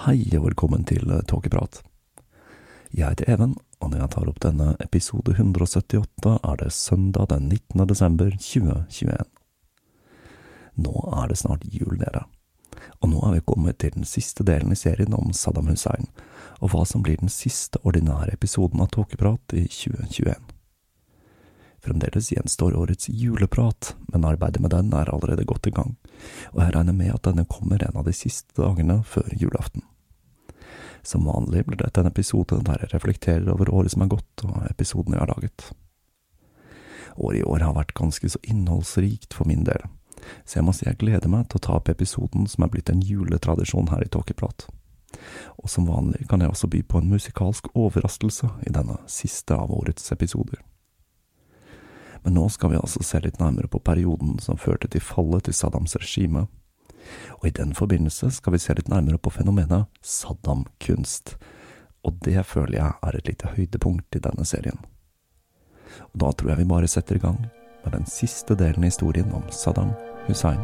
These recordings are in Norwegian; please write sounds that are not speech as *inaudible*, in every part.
Hei og velkommen til Tåkeprat. Jeg heter Even, og når jeg tar opp denne episode 178, er det søndag den 19. desember 2021. Nå er det snart jul, dere, og nå er vi kommet til den siste delen i serien om Saddam Hussein, og hva som blir den siste ordinære episoden av Tåkeprat i 2021. Fremdeles gjenstår årets juleprat, men arbeidet med den er allerede godt i gang, og jeg regner med at denne kommer en av de siste dagene før julaften. Som vanlig blir dette en episode der jeg reflekterer over året som er gått, og episoden jeg har laget. Året i år har vært ganske så innholdsrikt for min del, så jeg må si jeg gleder meg til å ta opp episoden som er blitt en juletradisjon her i Tåkeprat. Og som vanlig kan jeg også by på en musikalsk overraskelse i denne siste av årets episoder. Men nå skal vi altså se litt nærmere på perioden som førte til fallet til Saddams regime. Og i den forbindelse skal vi se litt nærmere på fenomenet Saddam-kunst. Og det føler jeg er et lite høydepunkt i denne serien. Og da tror jeg vi bare setter i gang med den siste delen av historien om Saddam Hussein.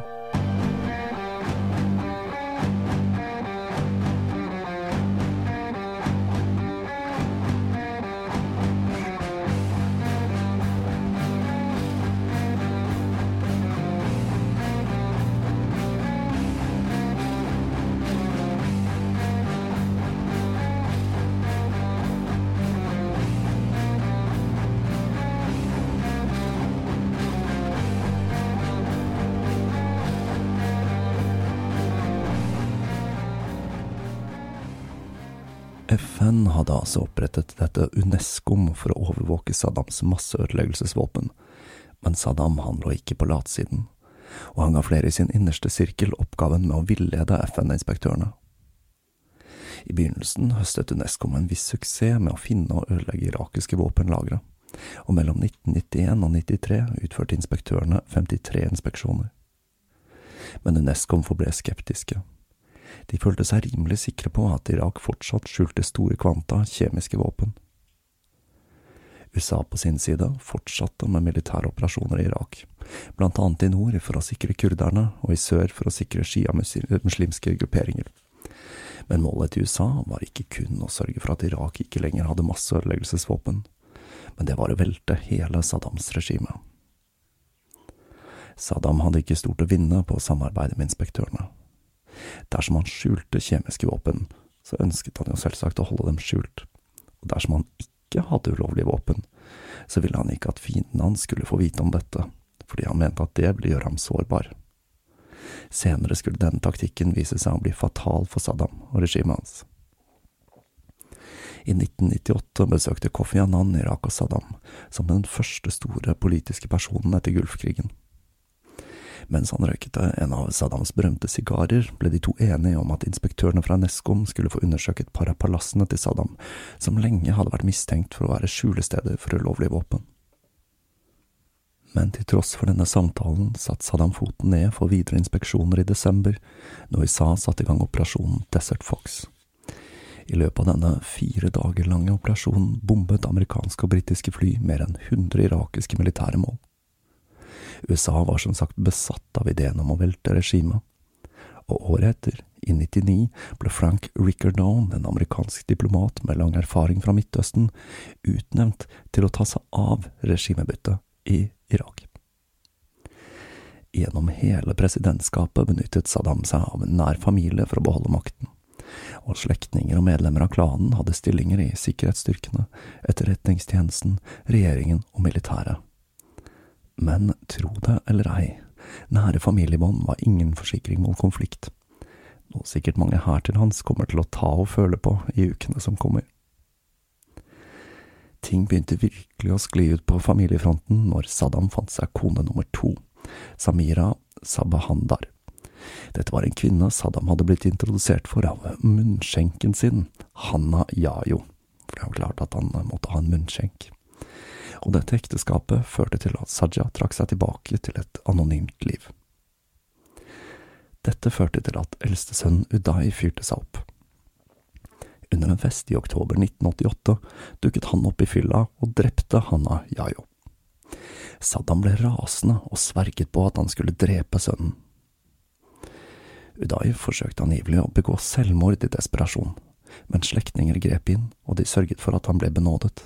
FN hadde altså opprettet dette UNESCO for å overvåke Saddams masseødeleggelsesvåpen, men Saddam han lå ikke på latsiden, og han ga flere i sin innerste sirkel oppgaven med å villede FN-inspektørene. I begynnelsen høstet UNESCO med en viss suksess med å finne og ødelegge irakiske våpenlagre, og mellom 1991 og 1993 utførte inspektørene 53 inspeksjoner. Men UNESCO forble skeptiske De følte seg rimelig sikre på at Irak fortsatt skjulte store kvanta kjemiske våpen. USA på sin side fortsatte med militære operasjoner i Irak, blant annet i nord for å sikre kurderne og i sør for å sikre sjiamuslimske grupperinger. Men målet til USA var ikke kun å sørge for at Irak ikke lenger hadde masseødeleggelsesvåpen, men det var å velte hele Saddams regime. Saddam hadde ikke stort å vinne på å samarbeide med inspektørene. Dersom han skjulte kjemiske våpen, så ønsket han jo selvsagt å holde dem skjult, og dersom han ikke hadde ulovlige våpen, så ville han ikke at fienden hans skulle få vite om dette, fordi han mente at det ville gjøre ham sårbar. Senere skulle denne taktikken vise seg å bli fatal for Saddam og regimet hans. I 1998 besøkte Kofi Annan Irak og Saddam som den første store politiske personen etter Gulfkrigen. Mens han røykte en av Saddams berømte sigarer, ble de to enige om at inspektørene fra Nescom skulle få undersøke et par av palassene til Saddam, som lenge hadde vært mistenkt for å være skjulesteder for ulovlige våpen. Men til tross for denne samtalen satte Saddam foten ned for videre inspeksjoner i desember, når USA satte i gang operasjonen Desert Fox. I løpet av denne fire dager lange operasjonen bombet amerikanske og britiske fly mer enn 100 irakiske militære mål. USA var som sagt besatt av ideen om å velte regimet, og året etter, i 99, ble Frank Rickardone, en amerikansk diplomat med lang erfaring fra Midtøsten, utnevnt til å ta seg av regimebyttet i Irak. Gjennom hele presidentskapet benyttet Saddam seg av en nær familie for å beholde makten, og slektninger og medlemmer av klanen hadde stillinger i sikkerhetsstyrkene, etterretningstjenesten, regjeringen og militæret. Men tro det eller ei, nære familiebånd var ingen forsikring mot konflikt, noe sikkert mange her til hans kommer til å ta og føle på i ukene som kommer. Ting begynte virkelig å skli ut på familiefronten når Saddam fant seg kone nummer to, Samira Sabahandar. Dette var en kvinne Saddam hadde blitt introdusert for av munnskjenken sin, Hanna Yayo, for det var klart at han måtte ha en munnskjenk og dette ekteskapet førte til at Saja trakk seg tilbake til et anonymt liv. Dette førte til at eldstesønnen Uday fyrte seg opp. Under en fest i oktober 1988 dukket han opp i fylla og drepte Hanna Yayo. Saddam ble rasende og sverget på at han skulle drepe sønnen. Uday forsøkte angivelig å begå selvmord i desperasjon, men slektninger grep inn, og de sørget for at han ble benådet.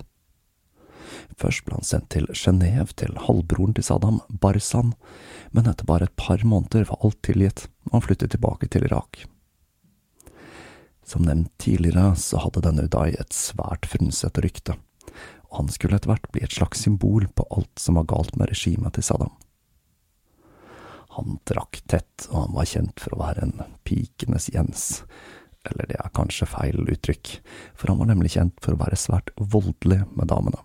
Først ble han sendt til Genéve til halvbroren til Saddam, Barzan, men etter bare et par måneder var alt tilgitt, og han flyttet tilbake til Irak. Som nevnt tidligere så hadde denne Uday et svært frynsete rykte, og han skulle etter hvert bli et slags symbol på alt som var galt med regimet til Saddam. Han drakk tett, og han var kjent for å være en pikenes Jens, eller det er kanskje feil uttrykk, for han var nemlig kjent for å være svært voldelig med damene.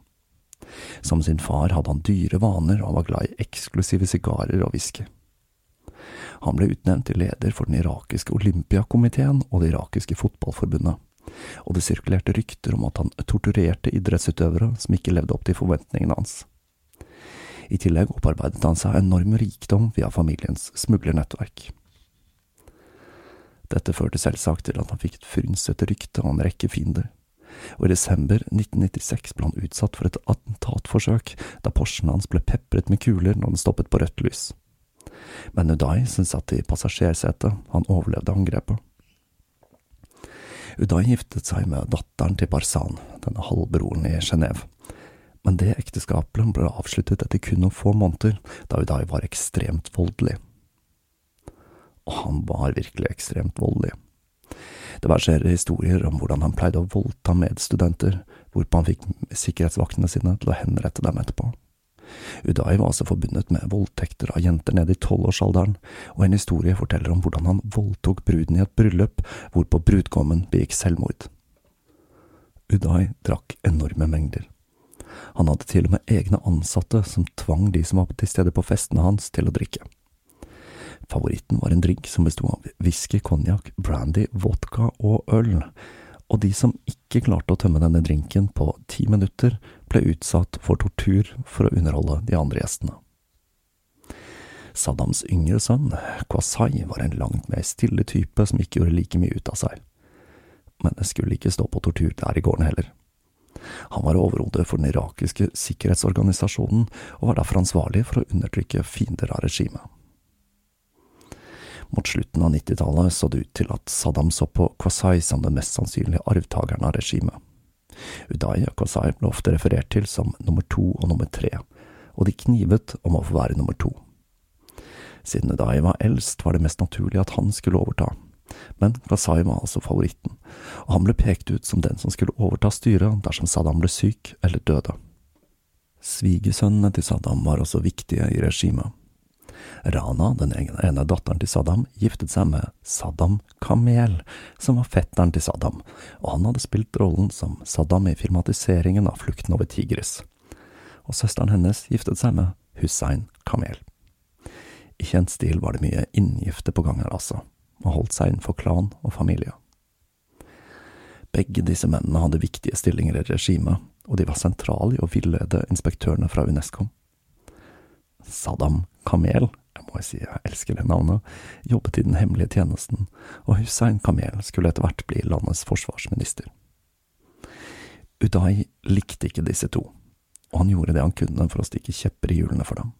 Som sin far hadde han dyre vaner og var glad i eksklusive sigarer og whisky. Han ble utnevnt til leder for den irakiske olympiakomiteen og det irakiske fotballforbundet, og det sirkulerte rykter om at han torturerte idrettsutøvere som ikke levde opp til forventningene hans. I tillegg opparbeidet han seg enorm rikdom via familiens smuglernettverk. Dette førte selvsagt til at han fikk et frynsete rykte og en rekke fiender og i desember 1996 ble han utsatt for et attentatforsøk da Porschen hans ble pepret med kuler når den stoppet på rødt lys. Men Uday, som satt i passasjersetet, han overlevde angrepet. Uday giftet seg med datteren til Barzan, denne halvbroren i Genéve. Men det ekteskapet ble avsluttet etter kun noen få måneder, da Uday var ekstremt voldelig. Og han var virkelig ekstremt voldelig. Det verserer historier om hvordan han pleide å voldta medstudenter, hvorpå han fikk sikkerhetsvaktene sine til å henrette dem etterpå. Uday var altså forbundet med voldtekter av jenter nede i tolvårsalderen, og en historie forteller om hvordan han voldtok bruden i et bryllup, hvorpå brudgommen begikk selvmord. Uday drakk enorme mengder. Han hadde til og med egne ansatte som tvang de som var til stede på festene hans, til å drikke. Favoritten var en drink som besto av whisky, konjakk, brandy, vodka og øl, og de som ikke klarte å tømme denne drinken på ti minutter, ble utsatt for tortur for å underholde de andre gjestene. Saddams yngre sønn, Kwasai, var en langt mer stille type som ikke gjorde like mye ut av seg. Men det skulle ikke stå på tortur der i gården heller. Han var overhode for den irakiske sikkerhetsorganisasjonen, og var derfor ansvarlig for å undertrykke fiender av regimet. Mot slutten av 90-tallet så det ut til at Saddam så på Kwasai som den mest sannsynlige arvtakeren av regimet. Uday og Kwasai ble ofte referert til som nummer to og nummer tre, og de knivet om å få være nummer to. Siden Uday var eldst, var det mest naturlig at han skulle overta, men Kwasai var altså favoritten, og han ble pekt ut som den som skulle overta styret dersom Saddam ble syk eller døde. Svigersønnene til Saddam var også viktige i regimet. Rana, den ene datteren til Saddam, giftet seg med Saddam Kamel, som var fetteren til Saddam, og han hadde spilt rollen som Saddam i filmatiseringen av Flukten over Tigris. Og søsteren hennes giftet seg med Hussein Kamel. I kjent stil var det mye inngifte på gang her, altså, og holdt seg innenfor klan og familie. Begge disse mennene hadde viktige stillinger i regimet, og de var sentrale i å villede inspektørene fra Unesco. Saddam Kamel, jeg må si jeg elsker det navnet, jobbet i den hemmelige tjenesten, og Hussein Kamel skulle etter hvert bli landets forsvarsminister. Uday likte ikke disse to, og han gjorde det han kunne for å stikke kjepper i hjulene for dem.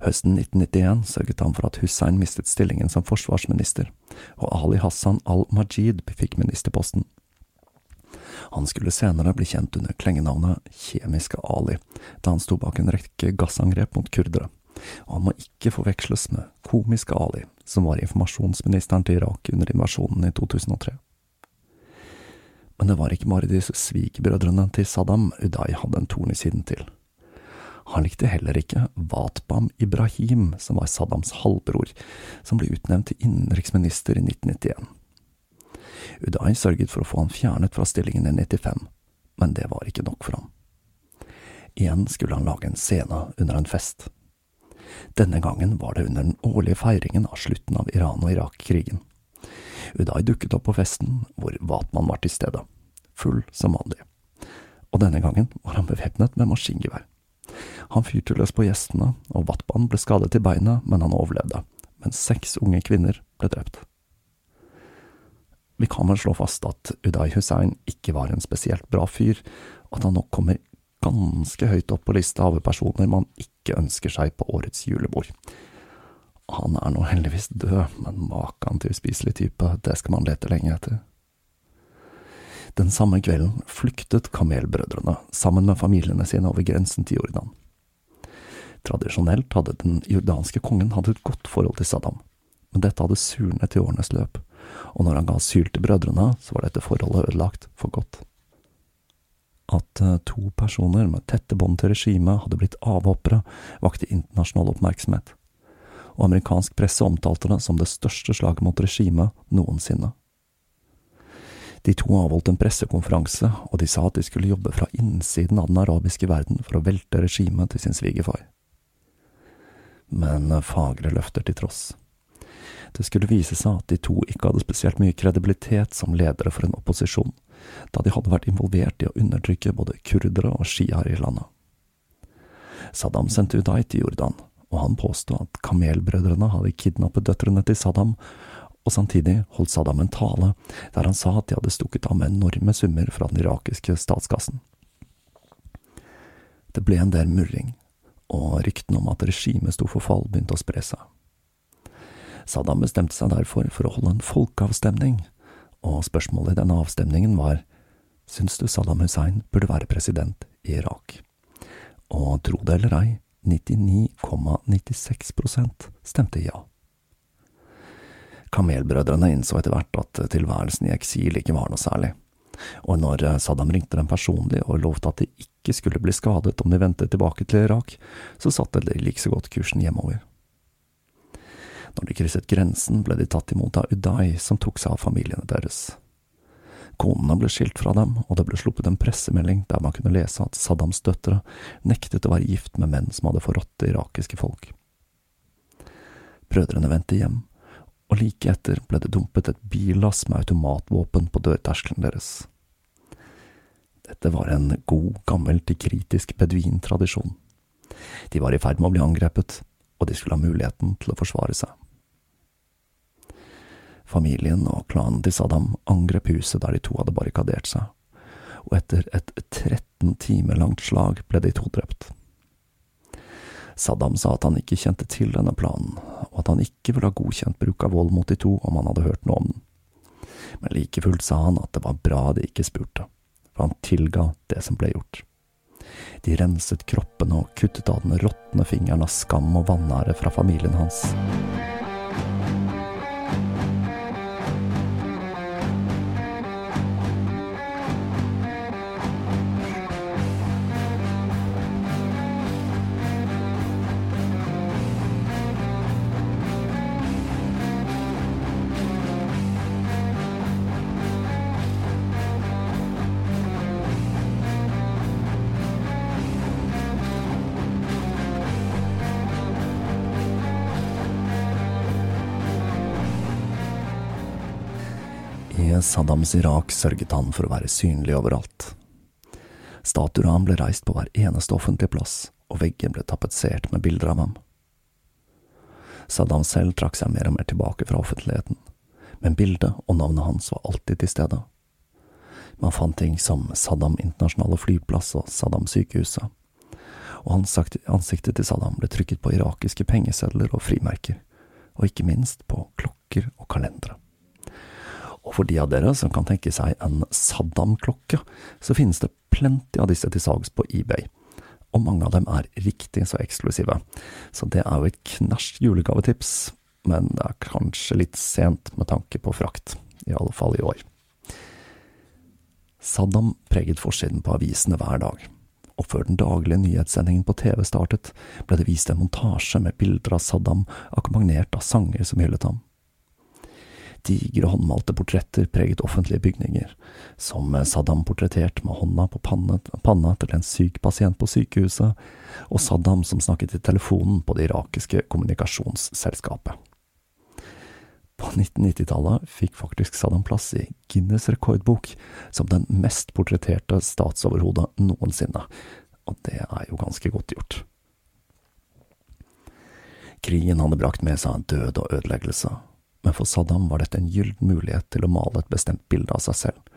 Høsten 1991 sørget han for at Hussein mistet stillingen som forsvarsminister, og Ali Hassan al-Majid fikk ministerposten. Han skulle senere bli kjent under klengenavnet Kjemiske Ali, da han sto bak en rekke gassangrep mot kurdere, og han må ikke forveksles med Komiske Ali, som var informasjonsministeren til Irak under invasjonen i 2003. Men det var ikke bare disse svigerbrødrene til Saddam Uday hadde en torn i siden til. Han likte heller ikke Watbam Ibrahim, som var Saddams halvbror, som ble utnevnt til innenriksminister i 1991. Uday sørget for å få han fjernet fra stillingen i 95, men det var ikke nok for ham. Igjen skulle han lage en scene under en fest. Denne gangen var det under den årlige feiringen av slutten av Iran og Irak-krigen. Uday dukket opp på festen, hvor Watman var til stede, full som vanlig. Og denne gangen var han bevæpnet med maskingevær. Han fyrte løs på gjestene, og Watman ble skadet i beinet, men han overlevde, mens seks unge kvinner ble drept. Vi kan vel slå fast at Uday Hussein ikke var en spesielt bra fyr, og at han nok kommer ganske høyt opp på lista over personer man ikke ønsker seg på årets julebord. Han er nå heldigvis død, men maken til uspiselig type, det skal man lete lenge etter. Den samme kvelden flyktet kamelbrødrene sammen med familiene sine over grensen til Jordan. Tradisjonelt hadde den jordanske kongen hatt et godt forhold til Saddam, men dette hadde surnet i årenes løp, og når han ga asyl til brødrene, så var dette forholdet ødelagt for godt. At eh, to personer med tette bånd til regimet hadde blitt avhoppere, vakte internasjonal oppmerksomhet, og amerikansk presse omtalte det som det største slaget mot regimet noensinne. De to avholdt en pressekonferanse, og de sa at de skulle jobbe fra innsiden av den arabiske verden for å velte regimet til sin svigerfar men fagre løfter til tross. Det skulle vise seg at de to ikke hadde spesielt mye kredibilitet som ledere for en opposisjon, da de hadde vært involvert i å undertrykke både kurdere og sjiaer i landet. Saddam sendte Uday til Jordan, og han påstod at kamelbrødrene hadde kidnappet døtrene til Saddam, og samtidig holdt Saddam en tale der han sa at de hadde stukket av med enorme summer fra den irakiske statskassen. Det ble en del murring, og ryktene om at regimet sto for fall, begynte å spre seg. Saddam bestemte seg derfor for å holde en folkeavstemning, og spørsmålet i denne avstemningen var Syns du Saddam Hussein burde være president i Irak? Og tro det eller ei, 99,96% stemte ja. Kamelbrødrene innså etter hvert at tilværelsen i eksil ikke var noe særlig og når Saddam ringte dem personlig og lovte at de ikke skulle bli skadet om de vendte tilbake til Irak, så satte de like så godt kursen hjemover. Når de krysset grensen, ble de tatt imot av Uday, som tok seg av familiene deres. Konene ble skilt fra dem, og det ble sluppet en pressemelding der man kunne lese at Saddams døtre nektet å være gift med menn som hadde forrådt det irakiske folk. Brødrene vendte hjem, og like etter ble det dumpet et billass med automatvåpen på dørterskelen deres. Dette var en god, gammel, kritisk beduintradisjon. De var i ferd med å bli angrepet, og de skulle ha muligheten til å forsvare seg. Familien og klanen til Saddam angrep huset der de to hadde barrikadert seg, og etter et 13 timer langt slag ble de to drept. Saddam sa at han ikke kjente til denne planen, og at han ikke ville ha godkjent bruk av vold mot de to om han hadde hørt noe om den. Men like fullt sa han at det var bra de ikke spurte, for han tilga det som ble gjort. De renset kroppene og kuttet av den råtne fingeren av skam og vanære fra familien hans. Saddams Irak sørget han for å være synlig overalt. Statuer av ham ble reist på hver eneste offentlige plass, og veggen ble tapetsert med bilder av ham. Saddam selv trakk seg mer og mer tilbake fra offentligheten, men bildet og navnet hans var alltid til stede. Man fant ting som Saddam internasjonale flyplass og Saddam sykehuset, og ansiktet til Saddam ble trykket på irakiske pengesedler og frimerker, og ikke minst på klokker og kalendere. Og for de av dere som kan tenke seg en Saddam-klokke, så finnes det plenty av disse til salgs på eBay, og mange av dem er riktig så eksklusive, så det er jo et knæsj julegavetips, men det er kanskje litt sent med tanke på frakt, i alle fall i år. Saddam preget forsiden på avisene hver dag, og før den daglige nyhetssendingen på TV startet, ble det vist en montasje med bilder av Saddam akkompagnert av sanger som hyllet ham. Digre håndmalte portretter preget offentlige bygninger, som Saddam portrettert med hånda på panna til en syk pasient på sykehuset, og Saddam som snakket i telefonen på det irakiske kommunikasjonsselskapet. På 1990-tallet fikk faktisk Saddam plass i Guinness rekordbok som den mest portretterte statsoverhodet noensinne, og det er jo ganske godt gjort. Krigen hadde brakt med seg død og ødeleggelse, men for Saddam var dette en gyllen mulighet til å male et bestemt bilde av seg selv,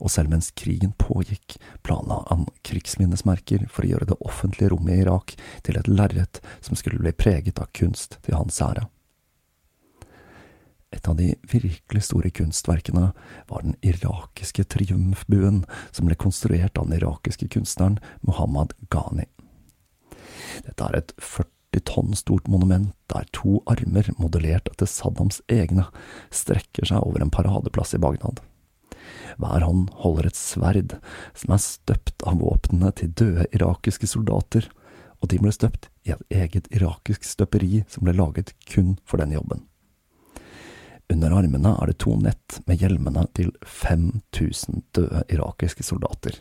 og selv mens krigen pågikk, planla han krigsminnesmerker for å gjøre det offentlige rommet i Irak til et lerret som skulle bli preget av kunst til hans ære. Et av de virkelig store kunstverkene var den irakiske triumfbuen som ble konstruert av den irakiske kunstneren Mohammad Ghani. Dette er et 40 tonn stort monument der to armer, modellert etter Saddams egne, strekker seg over en paradeplass i Bagdad. Hver hånd holder et sverd som er støpt av våpnene til døde irakiske soldater, og de ble støpt i et eget irakisk støperi som ble laget kun for den jobben. Under armene er det to nett med hjelmene til 5000 døde irakiske soldater.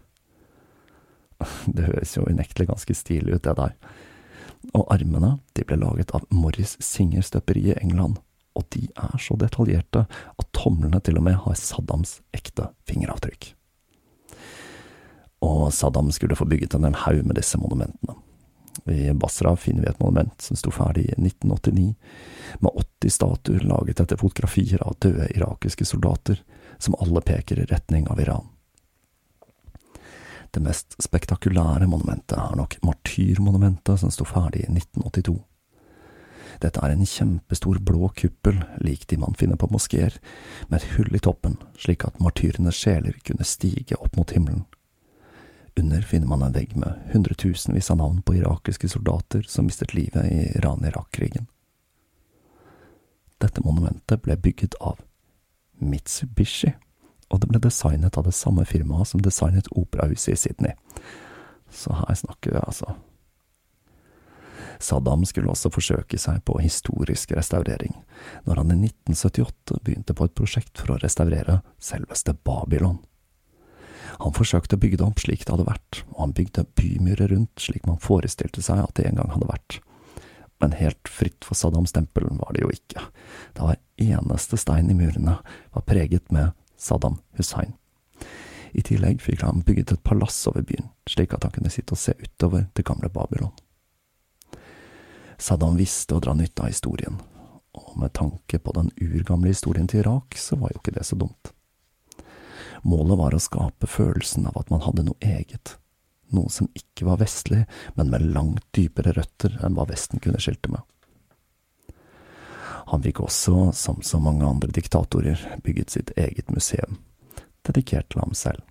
*laughs* Det høres jo unektelig ganske stilig ut, det der og armene de ble laget av Morris Singer støperi i England, og de er så detaljerte at tomlene til og med har Saddams ekte fingeravtrykk. Og Saddam skulle få bygget en hel haug med disse monumentene. I Basra finner vi et monument som sto ferdig i 1989, med 80 statuer laget etter fotografier av døde irakiske soldater, som alle peker i retning av Iran. Det mest spektakulære monumentet er nok Martyrmonumentet, som sto ferdig i 1982. Dette er en kjempestor blå kuppel, lik de man finner på moskeer, med et hull i toppen, slik at martyrenes sjeler kunne stige opp mot himmelen. Under finner man en vegg med hundretusenvis av navn på irakiske soldater som mistet livet i Iran-Irak-krigen. Dette monumentet ble bygget av Mitsubishi og det ble designet av det samme firmaet som designet operahuset i Sydney. Så her snakker vi altså. Saddam skulle også forsøke seg på historisk restaurering, når han i 1978 begynte på et prosjekt for å restaurere selveste Babylon. Han forsøkte å bygge det opp slik det hadde vært, og han bygde bymurer rundt slik man forestilte seg at det en gang hadde vært. Men helt fritt for Saddams stempel var det jo ikke. Det var eneste stein i murene var preget med Saddam Hussein. I tillegg fikk han bygget et palass over byen, slik at han kunne sitte og se utover det gamle Babylon. Saddam visste å dra nytte av historien, og med tanke på den urgamle historien til Irak, så var jo ikke det så dumt. Målet var å skape følelsen av at man hadde noe eget, noe som ikke var vestlig, men med langt dypere røtter enn hva Vesten kunne skilte med. Han fikk også, som så mange andre diktatorer, bygget sitt eget museum, dedikert til ham selv.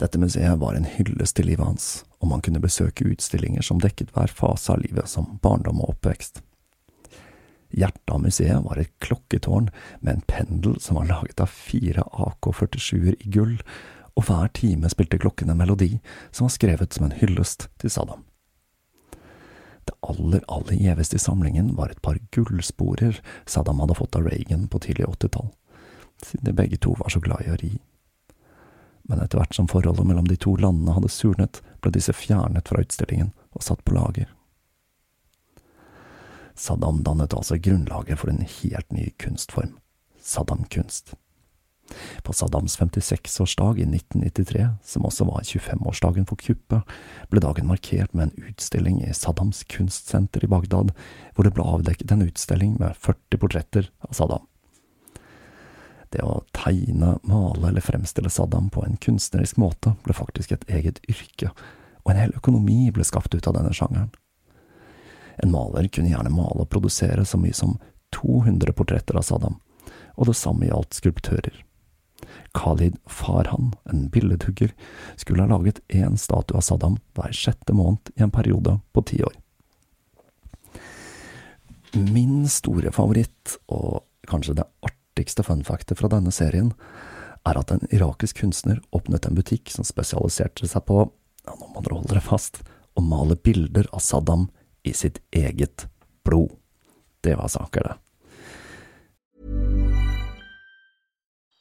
Dette museet var en hyllest til livet hans, og man kunne besøke utstillinger som dekket hver fase av livet, som barndom og oppvekst. Hjertet av museet var et klokketårn med en pendel som var laget av fire AK-47-er i gull, og hver time spilte klokken en melodi som var skrevet som en hyllest til Saddam. Det aller, aller gjeveste i samlingen var et par gullsporer Saddam hadde fått av Reagan på tidlig åttitall, siden de begge to var så glad i å ri. Men etter hvert som forholdet mellom de to landene hadde surnet, ble disse fjernet fra utstillingen og satt på lager. Saddam dannet altså grunnlaget for en helt ny kunstform, Saddam-kunst. På Saddams 56-årsdag i 1993, som også var 25-årsdagen for kuppet, ble dagen markert med en utstilling i Saddams kunstsenter i Bagdad, hvor det ble avdekket en utstilling med 40 portretter av Saddam. Det å tegne, male eller fremstille Saddam på en kunstnerisk måte ble faktisk et eget yrke, og en hel økonomi ble skapt ut av denne sjangeren. En maler kunne gjerne male og produsere så mye som 200 portretter av Saddam, og det samme gjaldt skulptører. Khalid Farhan, en billedhugger, skulle ha laget én statue av Saddam hver sjette måned i en periode på ti år. Min store favoritt, og kanskje det artigste funfactet fra denne serien, er at en irakisk kunstner åpnet en butikk som spesialiserte seg på, ja, nå må dere holde dere fast, å male bilder av Saddam i sitt eget blod. Det var saker, det.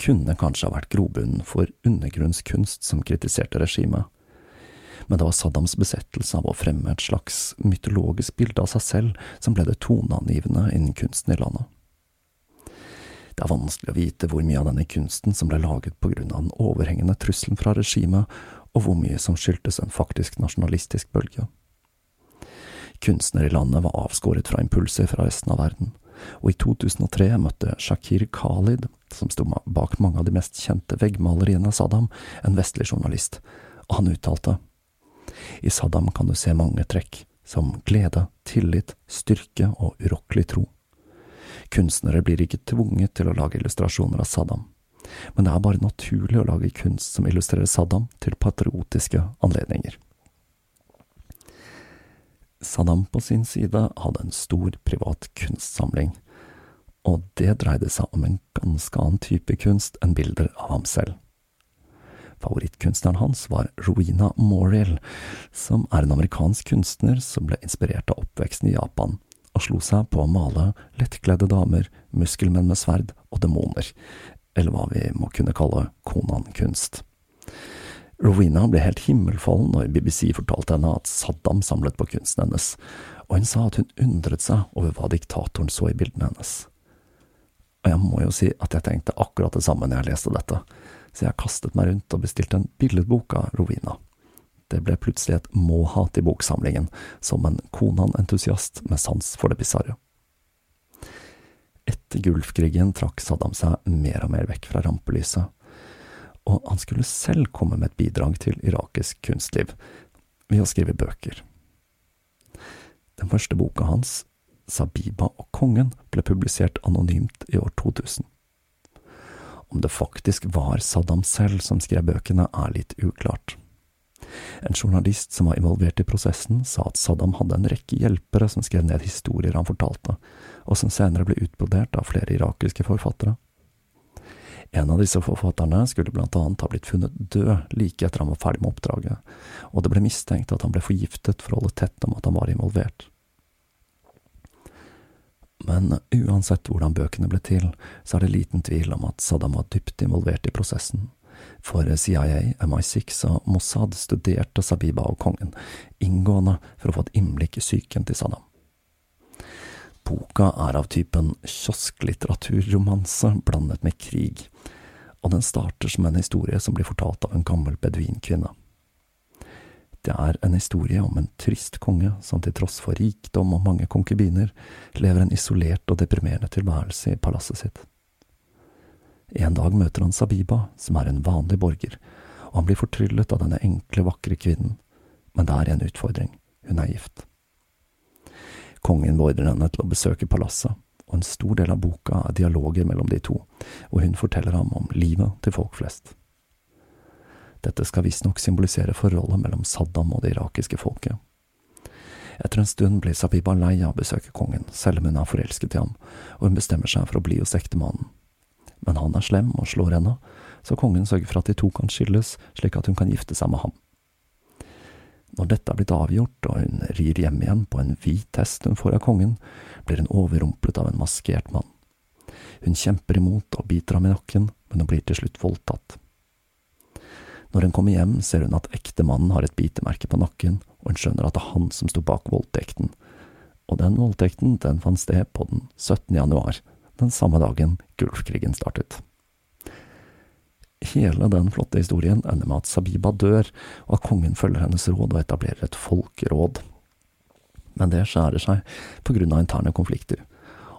kunne kanskje ha vært grobunnen for undergrunnskunst som kritiserte regimet, men det var Saddams besettelse av å fremme et slags mytologisk bilde av seg selv som ble det toneangivende innen kunsten i landet. Det er vanskelig å vite hvor mye av denne kunsten som ble laget på grunn av den overhengende trusselen fra regimet, og hvor mye som skyldtes en faktisk nasjonalistisk bølge. Kunstnere i landet var avskåret fra impulser fra resten av verden, og i 2003 møtte Shakir Khalid, som sto bak mange av de mest kjente veggmaleriene av Saddam, en vestlig journalist, og han uttalte I Saddam kan du se mange trekk, som glede, tillit, styrke og urokkelig tro. Kunstnere blir ikke tvunget til å lage illustrasjoner av Saddam, men det er bare naturlig å lage kunst som illustrerer Saddam til patriotiske anledninger. Saddam på sin side hadde en stor privat kunstsamling, og det dreide seg om en ganske annen type kunst enn bilder av ham selv. Favorittkunstneren hans var Rowena Moriel, som er en amerikansk kunstner som ble inspirert av oppveksten i Japan, og slo seg på å male lettkledde damer, muskelmenn med sverd og demoner, eller hva vi må kunne kalle Konan-kunst. Rowena ble helt himmelfallen når BBC fortalte henne at Saddam samlet på kunsten hennes, og hun sa at hun undret seg over hva diktatoren så i bildene hennes. Og jeg må jo si at jeg tenkte akkurat det samme når jeg leste dette, så jeg kastet meg rundt og bestilte en billedbok av Rowena. Det ble plutselig et må-hat i boksamlingen, som en Konan-entusiast med sans for det bisarre. Etter Gulfkrigen trakk Saddam seg mer og mer vekk fra rampelyset, og han skulle selv komme med et bidrag til irakisk kunstliv ved å skrive bøker. Den første boka hans, Sabiba og kongen, ble publisert anonymt i år 2000. Om det faktisk var Saddam selv som skrev bøkene, er litt uklart. En journalist som var involvert i prosessen, sa at Saddam hadde en rekke hjelpere som skrev ned historier han fortalte, og som senere ble utbrodert av flere irakiske forfattere. En av disse forfatterne skulle blant annet ha blitt funnet død like etter han var ferdig med oppdraget, og det ble mistenkt at han ble forgiftet for å holde tett om at han var involvert. Men uansett hvordan bøkene ble til, så er det liten tvil om at Saddam var dypt involvert i prosessen, for CIA, MI6 og Mossad studerte Sabiba og kongen inngående for å få et innblikk i psyken til Saddam. Boka er av typen kiosklitteraturromanse blandet med krig, og den starter som en historie som blir fortalt av en gammel beduinkvinne. Det er en historie om en trist konge som til tross for rikdom og mange konkubiner, lever en isolert og deprimerende tilværelse i palasset sitt. En dag møter han Sabiba, som er en vanlig borger, og han blir fortryllet av denne enkle, vakre kvinnen, men det er en utfordring, hun er gift. Kongen beordrer henne til å besøke palasset, og en stor del av boka er dialoger mellom de to, og hun forteller ham om livet til folk flest. Dette skal visstnok symbolisere forholdet mellom Saddam og det irakiske folket. Etter en stund blir Sabiba lei av å besøke kongen, selv om hun er forelsket i ham, og hun bestemmer seg for å bli hos ektemannen men han er slem og slår henne, så kongen sørger for at de to kan skilles, slik at hun kan gifte seg med ham. Når dette er blitt avgjort og hun rir hjem igjen på en hvit hest hun får av kongen, blir hun overrumplet av en maskert mann. Hun kjemper imot og biter ham i nakken, men hun blir til slutt voldtatt. Når hun kommer hjem, ser hun at ektemannen har et bitemerke på nakken, og hun skjønner at det er han som sto bak voldtekten. Og den voldtekten, den fant sted på den 17. januar den samme dagen Gulfkrigen startet. Hele den flotte historien ender med at Sabiba dør, og at kongen følger hennes råd og etablerer et folkeråd. Men det skjærer seg på grunn av interne konflikter,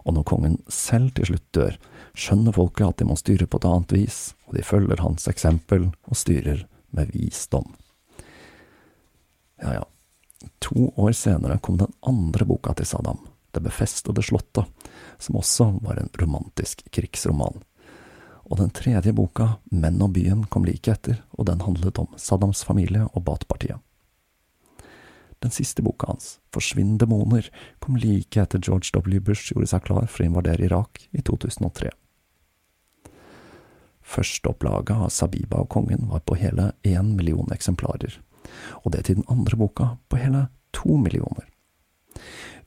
og når kongen selv til slutt dør, skjønner folket at de må styre på et annet vis, og de følger hans eksempel og styrer med visdom. Ja ja, to år senere kom den andre boka til Saddam, Det befestede slottet, som også var en romantisk krigsroman. Og den tredje boka, Menn og byen, kom like etter, og den handlet om Saddams familie og Baath-partiet. Den siste boka hans, Forsvinn demoner, kom like etter George W. Bush gjorde seg klar for å invadere Irak i 2003. Førsteopplaget av Sabiba og kongen var på hele én million eksemplarer, og det til den andre boka på hele to millioner.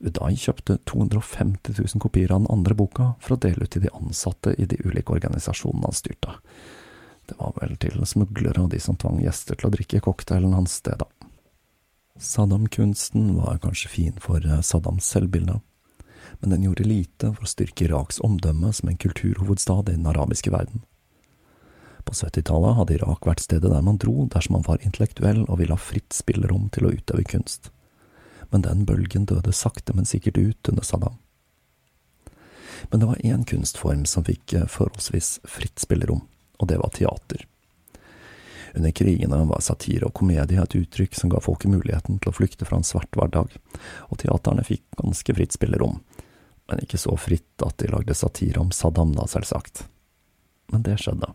Udai kjøpte 250 000 kopier av den andre boka for å dele ut til de ansatte i de ulike organisasjonene han styrte. Det var vel til smuglere og de som tvang gjester til å drikke cocktailen hans det, da. Saddam-kunsten var kanskje fin for eh, Saddams selvbilde, men den gjorde lite for å styrke Iraks omdømme som en kulturhovedstad i den arabiske verden. På 70-tallet hadde Irak vært stedet der man dro dersom man var intellektuell og ville ha fritt spillerom til å utøve kunst men den bølgen døde sakte, men sikkert ut under Saddam. Men det var én kunstform som fikk eh, forholdsvis fritt spillerom, og det var teater. Under krigene var satire og komedie et uttrykk som ga folket muligheten til å flykte fra en svart hverdag, og teaterne fikk ganske fritt spillerom, men ikke så fritt at de lagde satire om Saddam, da, selvsagt. Men det skjedde,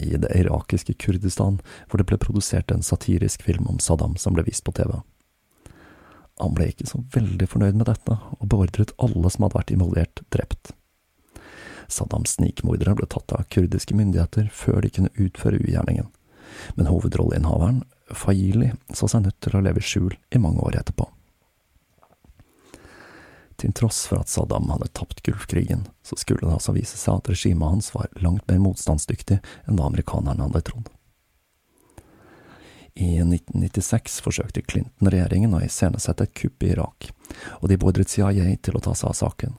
i det irakiske Kurdistan, hvor det ble produsert en satirisk film om Saddam som ble vist på TV. Han ble ikke så veldig fornøyd med dette, og beordret alle som hadde vært involvert, drept. Saddams snikmordere ble tatt av kurdiske myndigheter før de kunne utføre ugjerningen, men hovedrolleinnehaveren, Fayili, så seg nødt til å leve i skjul i mange år etterpå. Til tross for at Saddam hadde tapt Gulfkrigen, så skulle det altså vise seg at regimet hans var langt mer motstandsdyktig enn hva amerikanerne hadde trodd. I 1996 forsøkte Clinton-regjeringen å iscenesette et kupp i Irak, og de beordret CIA til å ta seg av saken.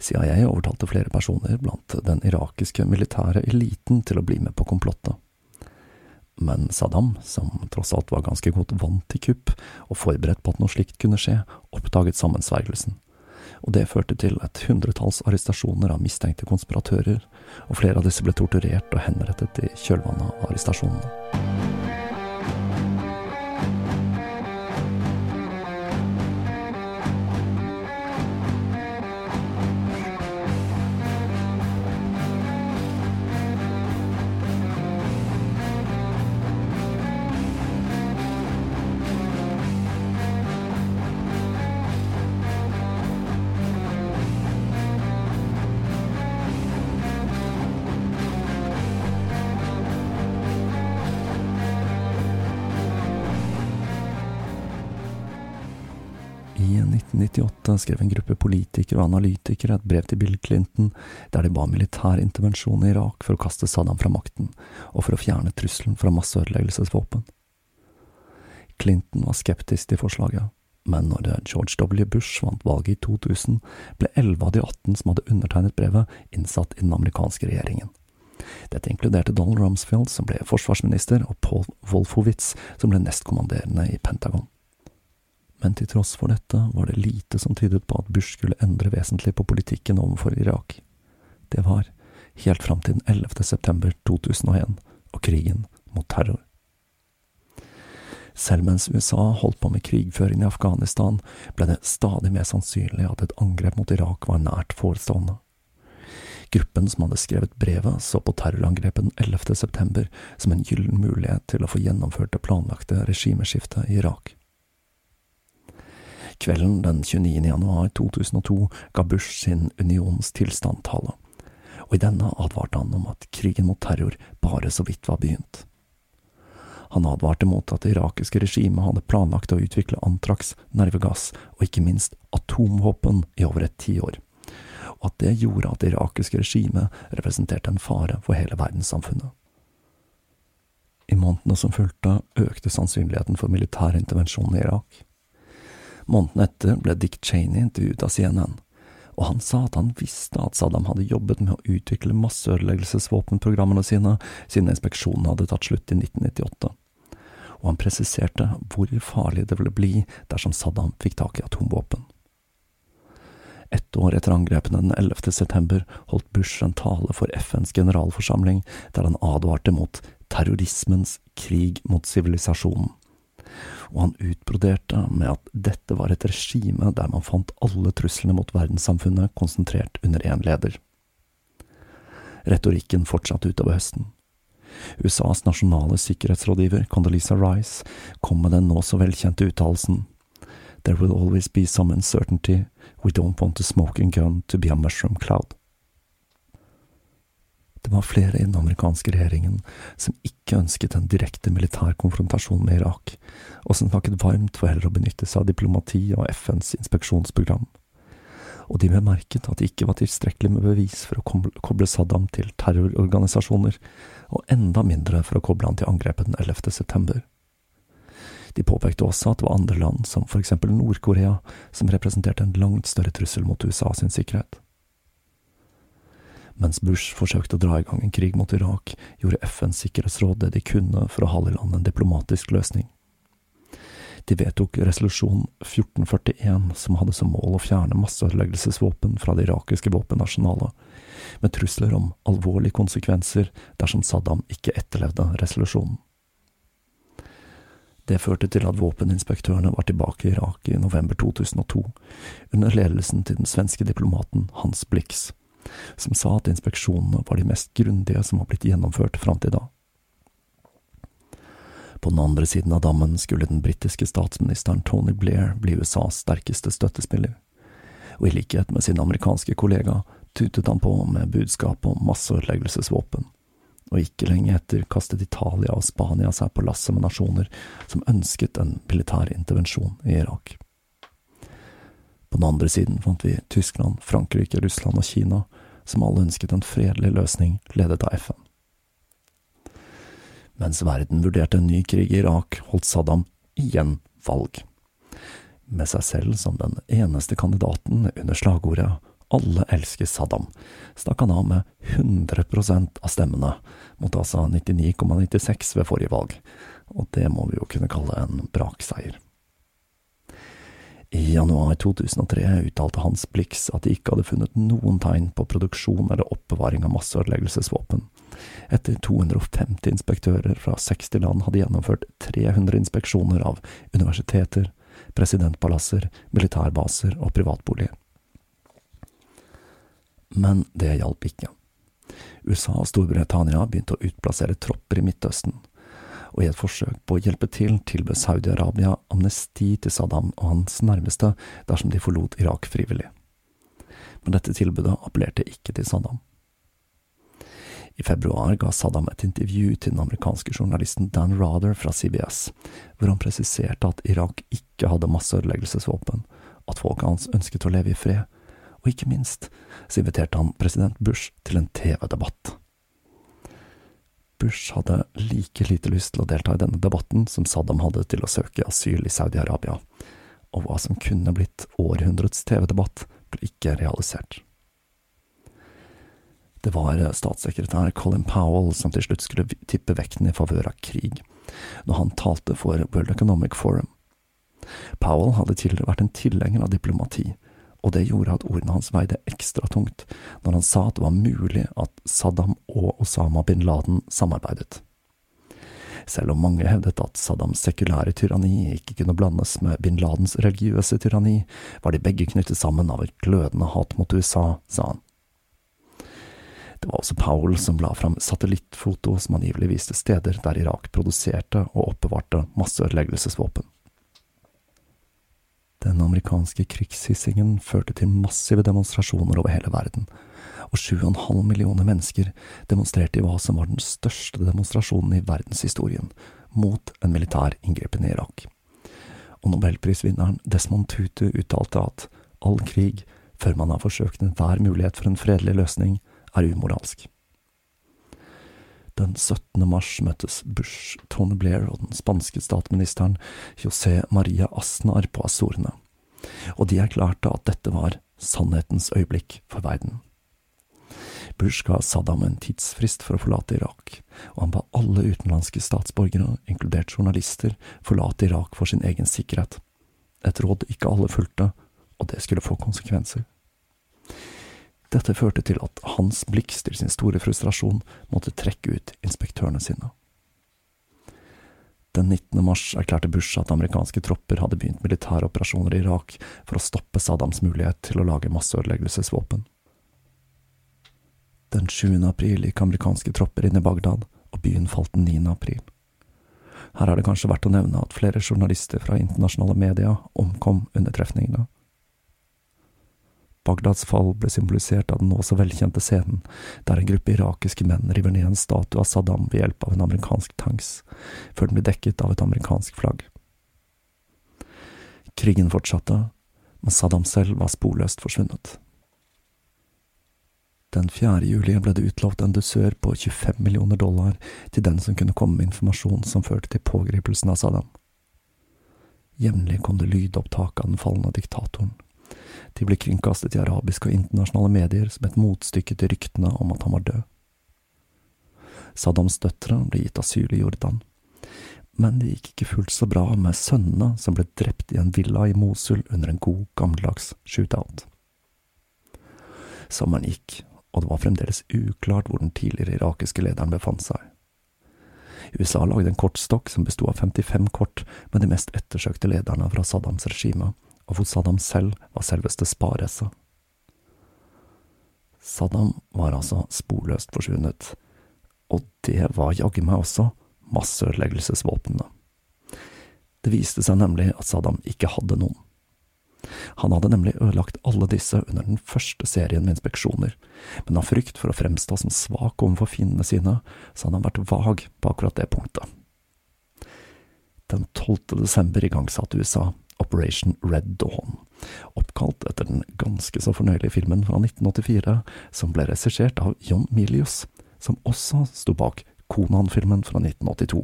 CIA overtalte flere personer blant den irakiske militære eliten til å bli med på komplottet. Men Saddam, som tross alt var ganske godt vant til kupp og forberedt på at noe slikt kunne skje, oppdaget sammensvergelsen, og det førte til et hundretalls arrestasjoner av mistenkte konspiratører, og flere av disse ble torturert og henrettet i kjølvannet av arrestasjonene. 1998 skrev en gruppe politikere og analytikere et brev til Bill Clinton der de ba militær intervensjon i Irak for å kaste Saddam fra makten, og for å fjerne trusselen fra masseødeleggelsesvåpen. Clinton var skeptisk til forslaget, men når George W. Bush vant valget i 2000, ble 11 av de 18 som hadde undertegnet brevet, innsatt i den amerikanske regjeringen. Dette inkluderte Donald Rumsfeld, som ble forsvarsminister, og Paul Wolfowitz, som ble nestkommanderende i Pentagon men til tross for dette var det lite som tydet på at Bush skulle endre vesentlig på politikken overfor Irak. Det var helt fram til den 11. september 2001 og krigen mot terror. Selv mens USA holdt på med krigføring i Afghanistan, ble det stadig mer sannsynlig at et angrep mot Irak var nært forestående. Gruppen som hadde skrevet brevet, så på terrorangrepet den 11. september som en gyllen mulighet til å få gjennomført det planlagte regimeskiftet i Irak. Kvelden den 29. januar 2002 ga Bush sin unionstilstandtale, og i denne advarte han om at krigen mot terror bare så vidt var begynt. Han advarte mot at det irakiske regimet hadde planlagt å utvikle antrax, nervegass og ikke minst atomvåpen i over et tiår, og at det gjorde at det irakiske regimet representerte en fare for hele verdenssamfunnet. I månedene som fulgte, økte sannsynligheten for militær intervensjon i Irak. Måneden etter ble Dick Cheney intervjuet av CNN, og han sa at han visste at Saddam hadde jobbet med å utvikle masseødeleggelsesvåpenprogrammene sine siden inspeksjonen hadde tatt slutt i 1998, og han presiserte hvor farlig det ville bli dersom Saddam fikk tak i atomvåpen. Ett år etter angrepene den 11. september holdt Bush en tale for FNs generalforsamling der han advarte mot terrorismens krig mot sivilisasjonen og han utbroderte med at dette var et regime der man fant alle truslene mot verdenssamfunnet konsentrert under én leder. Retorikken fortsatte utover høsten. USAs nasjonale sikkerhetsrådgiver Condoleezza Rice kom med den nå så velkjente uttalelsen There will always be some uncertainty, we don't want a smoking gun to be a mushroom cloud. Det var flere i den amerikanske regjeringen som ikke ønsket en direkte militær konfrontasjon med Irak, og som snakket varmt for heller å benytte seg av diplomati og FNs inspeksjonsprogram. Og de bemerket at det ikke var tilstrekkelig med bevis for å koble Saddam til terrororganisasjoner, og enda mindre for å koble han til angrepet den 11. september. De påpekte også at det var andre land, som for eksempel Nord-Korea, som representerte en langt større trussel mot USA sin sikkerhet. Mens Bush forsøkte å dra i gang en krig mot Irak, gjorde FNs sikkerhetsråd det de kunne for å holde i land en diplomatisk løsning. De vedtok resolusjon 1441, som hadde som mål å fjerne masseødeleggelsesvåpen fra det irakiske våpenarsenalet, med trusler om alvorlige konsekvenser dersom Saddam ikke etterlevde resolusjonen. Det førte til at våpeninspektørene var tilbake i Irak i november 2002, under ledelsen til den svenske diplomaten Hans Blix som sa at inspeksjonene var de mest grundige som var blitt gjennomført fram til da. På den andre siden av dammen skulle den britiske statsministeren Tony Blair bli USAs sterkeste støttespiller, og i likhet med sin amerikanske kollega tutet han på med budskap om masseødeleggelsesvåpen, og ikke lenge etter kastet Italia og Spania seg på lasset med nasjoner som ønsket en militær intervensjon i Irak. På den andre siden fant vi Tyskland, Frankrike, Russland og Kina, som alle ønsket en fredelig løsning ledet av FN. Mens verden vurderte en ny krig i Irak, holdt Saddam igjen valg. Med seg selv som den eneste kandidaten under slagordet Alle elsker Saddam, stakk han av med 100% av stemmene, mot altså 99,96 ved forrige valg, og det må vi jo kunne kalle en brakseier. I januar 2003 uttalte Hans Blix at de ikke hadde funnet noen tegn på produksjon eller oppbevaring av masseødeleggelsesvåpen. Etter 250 inspektører fra 60 land hadde gjennomført 300 inspeksjoner av universiteter, presidentpalasser, militærbaser og privatboliger. Men det hjalp ikke. USA og Storbritannia begynte å utplassere tropper i Midtøsten, og i et forsøk på å hjelpe til tilbød Saudi-Arabia amnesti til Saddam og hans nærmeste dersom de forlot Irak frivillig. Men dette tilbudet appellerte ikke til Saddam. I februar ga Saddam et intervju til den amerikanske journalisten Dan Rather fra CBS, hvor han presiserte at Irak ikke hadde masseødeleggelsesvåpen, at folket hans ønsket å leve i fred, og ikke minst så inviterte han president Bush til en TV-debatt. Bush hadde like lite lyst til å delta i denne debatten som Saddam hadde til å søke asyl i Saudi-Arabia, og hva som kunne blitt århundrets TV-debatt, ble ikke realisert. Det var statssekretær Colin Powell som til slutt skulle tippe vekten i favør av krig, når han talte for World Economic Forum. Powell hadde tidligere vært en tilhenger av diplomati, og det gjorde at ordene hans veide ekstra tungt når han sa at det var mulig at Saddam og Osama bin Laden samarbeidet. Selv om mange hevdet at Saddams sekulære tyranni ikke kunne blandes med bin Ladens religiøse tyranni, var de begge knyttet sammen av et glødende hat mot USA, sa han. Det var også Powell som la fram satellittfoto som angivelig viste steder der Irak produserte og oppbevarte masseødeleggelsesvåpen. Den amerikanske krigshissingen førte til massive demonstrasjoner over hele verden, og 7,5 millioner mennesker demonstrerte i hva som var den største demonstrasjonen i verdenshistorien, mot en militær inngripen i Irak. Og nobelprisvinneren Desmond Tutu uttalte at all krig, før man har forsøkt enhver mulighet for en fredelig løsning, er umoralsk. Den 17. mars møttes Bush, Tony Blair og den spanske statsministeren José Maria Asnar på Azorene, og de erklærte at dette var sannhetens øyeblikk for verden. Bush ga Saddam en tidsfrist for å forlate Irak, og han ba alle utenlandske statsborgere, inkludert journalister, forlate Irak for sin egen sikkerhet. Et råd ikke alle fulgte, og det skulle få konsekvenser. Dette førte til at Hans Blix til sin store frustrasjon måtte trekke ut inspektørene sine. Den 19. mars erklærte Bush at amerikanske tropper hadde begynt militære operasjoner i Irak for å stoppe Saddams mulighet til å lage masseødeleggelsesvåpen. Den 7. april gikk amerikanske tropper inn i Bagdad, og byen falt den 9. april. Her er det kanskje verdt å nevne at flere journalister fra internasjonale media omkom under trefningene. Bagdads fall ble symbolisert av den nå så velkjente scenen der en gruppe irakiske menn river ned en statue av Saddam ved hjelp av en amerikansk tanks, før den blir dekket av et amerikansk flagg. Krigen fortsatte, men Saddam selv var sporløst forsvunnet. Den 4. juli ble det utlovt en dusør på 25 millioner dollar til den som kunne komme med informasjon som førte til pågripelsen av Saddam. Jevnlig kom det lydopptak av den falne diktatoren. De ble kringkastet i arabiske og internasjonale medier som et motstykke til ryktene om at han var død. Saddams døtre ble gitt asyl i Jordan, men det gikk ikke fullt så bra med sønnene som ble drept i en villa i Mosul under en god, gammeldags shootout. Sommeren gikk, og det var fremdeles uklart hvor den tidligere irakiske lederen befant seg. USA lagde en kortstokk som besto av 55 kort med de mest ettersøkte lederne fra Saddams regime, og hvor Saddam selv var selveste Sparesse. Saddam var altså sporløst forsvunnet, og det var jaggu meg også masseødeleggelsesvåpnene. Det viste seg nemlig at Saddam ikke hadde noen. Han hadde nemlig ødelagt alle disse under den første serien med inspeksjoner, men av frykt for å fremstå som svak overfor fiendene sine, så hadde han vært vag på akkurat det punktet. Den 12. desember igangsatte USA Operation Red Dawn, oppkalt etter den ganske så fornøyelige filmen fra 1984 som ble regissert av John Milius, som også sto bak Konan-filmen fra 1982.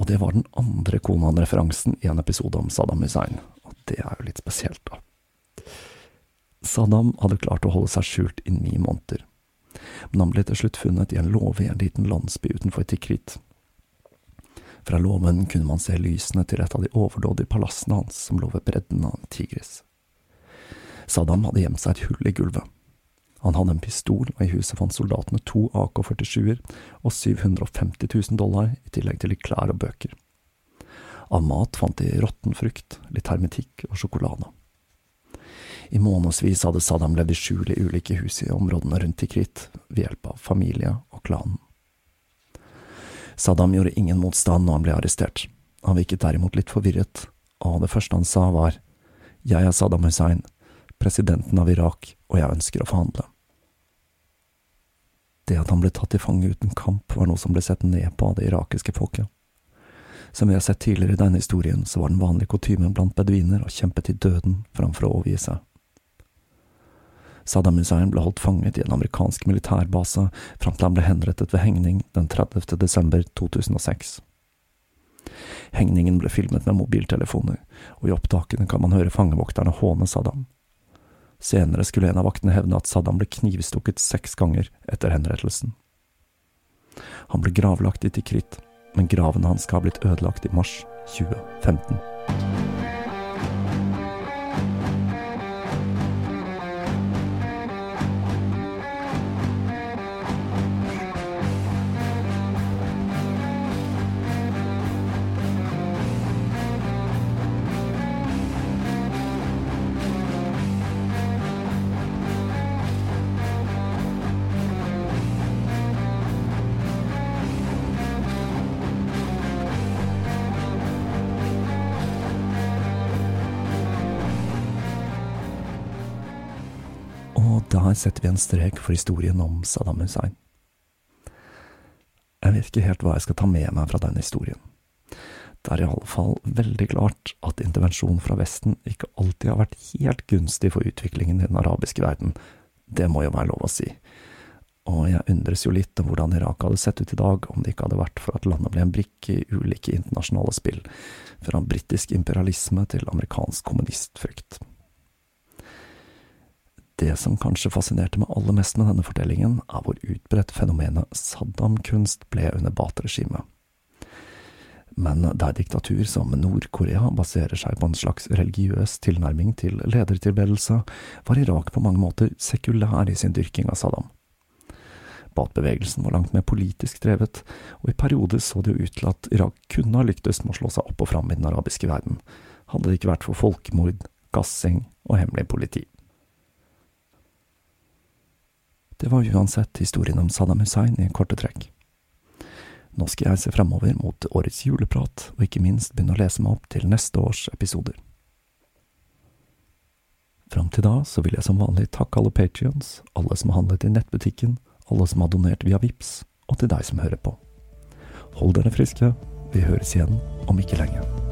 Og det var den andre Konan-referansen i en episode om Saddam Hussein, og det er jo litt spesielt, da. Saddam hadde klart å holde seg skjult i ni måneder, men han ble til slutt funnet i en låve i en liten landsby utenfor Tikrit. Fra låven kunne man se lysene til et av de overdådige palassene hans som lå ved bredden av en tigris. Saddam hadde gjemt seg et hull i gulvet. Han hadde en pistol, og i huset fant soldatene to AK-47-er og 750 000 dollar, i tillegg til litt klær og bøker. Av mat fant de råtten frukt, litt hermetikk og sjokolade. I månedsvis hadde Saddam levd i skjul i ulike hus i områdene rundt Tikrit, ved hjelp av familie og klanen. Saddam gjorde ingen motstand når han ble arrestert. Han virket derimot litt forvirret, og det første han sa var Jeg er Saddam Hussein, presidenten av Irak, og jeg ønsker å forhandle. Det at han ble tatt til fange uten kamp, var noe som ble sett ned på av det irakiske folket. Som vi har sett tidligere i denne historien, så var den vanlige kutymen blant beduiner å kjempe til døden framfor å overgi seg. Saddam Hussein ble holdt fanget i en amerikansk militærbase fram til han ble henrettet ved hengning den 30. desember 2006. Hengningen ble filmet med mobiltelefoner, og i opptakene kan man høre fangevokterne håne Saddam. Senere skulle en av vaktene hevne at Saddam ble knivstukket seks ganger etter henrettelsen. Han ble gravlagt i Tikrit, men graven hans skal ha blitt ødelagt i mars 2015. Der setter vi en strek for historien om Saddam Hussein. Jeg vet ikke helt hva jeg skal ta med meg fra den historien. Det er i alle fall veldig klart at intervensjon fra Vesten ikke alltid har vært helt gunstig for utviklingen i den arabiske verden, det må jo være lov å si. Og jeg undres jo litt om hvordan Irak hadde sett ut i dag om det ikke hadde vært for at landet ble en brikke i ulike internasjonale spill, fra britisk imperialisme til amerikansk kommunistfrykt. Det som kanskje fascinerte meg aller mest med denne fortellingen, er hvor utbredt fenomenet Saddam-kunst ble under Bat-regimet. Men der diktatur som Nord-Korea baserer seg på en slags religiøs tilnærming til ledertilbedelse, var Irak på mange måter sekulær i sin dyrking av Saddam. Bat-bevegelsen var langt mer politisk drevet, og i perioder så det jo ut til at Irak kunne ha lyktes med å slå seg opp og fram i den arabiske verden, hadde det ikke vært for folkemord, gassing og hemmelig politi. Det var uansett historien om Saddam Hussein i korte trekk. Nå skal jeg se fremover mot årets juleprat, og ikke minst begynne å lese meg opp til neste års episoder. Fram til da så vil jeg som vanlig takke alle patrions, alle som har handlet i nettbutikken, alle som har donert via VIPS, og til deg som hører på. Hold dere friske, vi høres igjen om ikke lenge.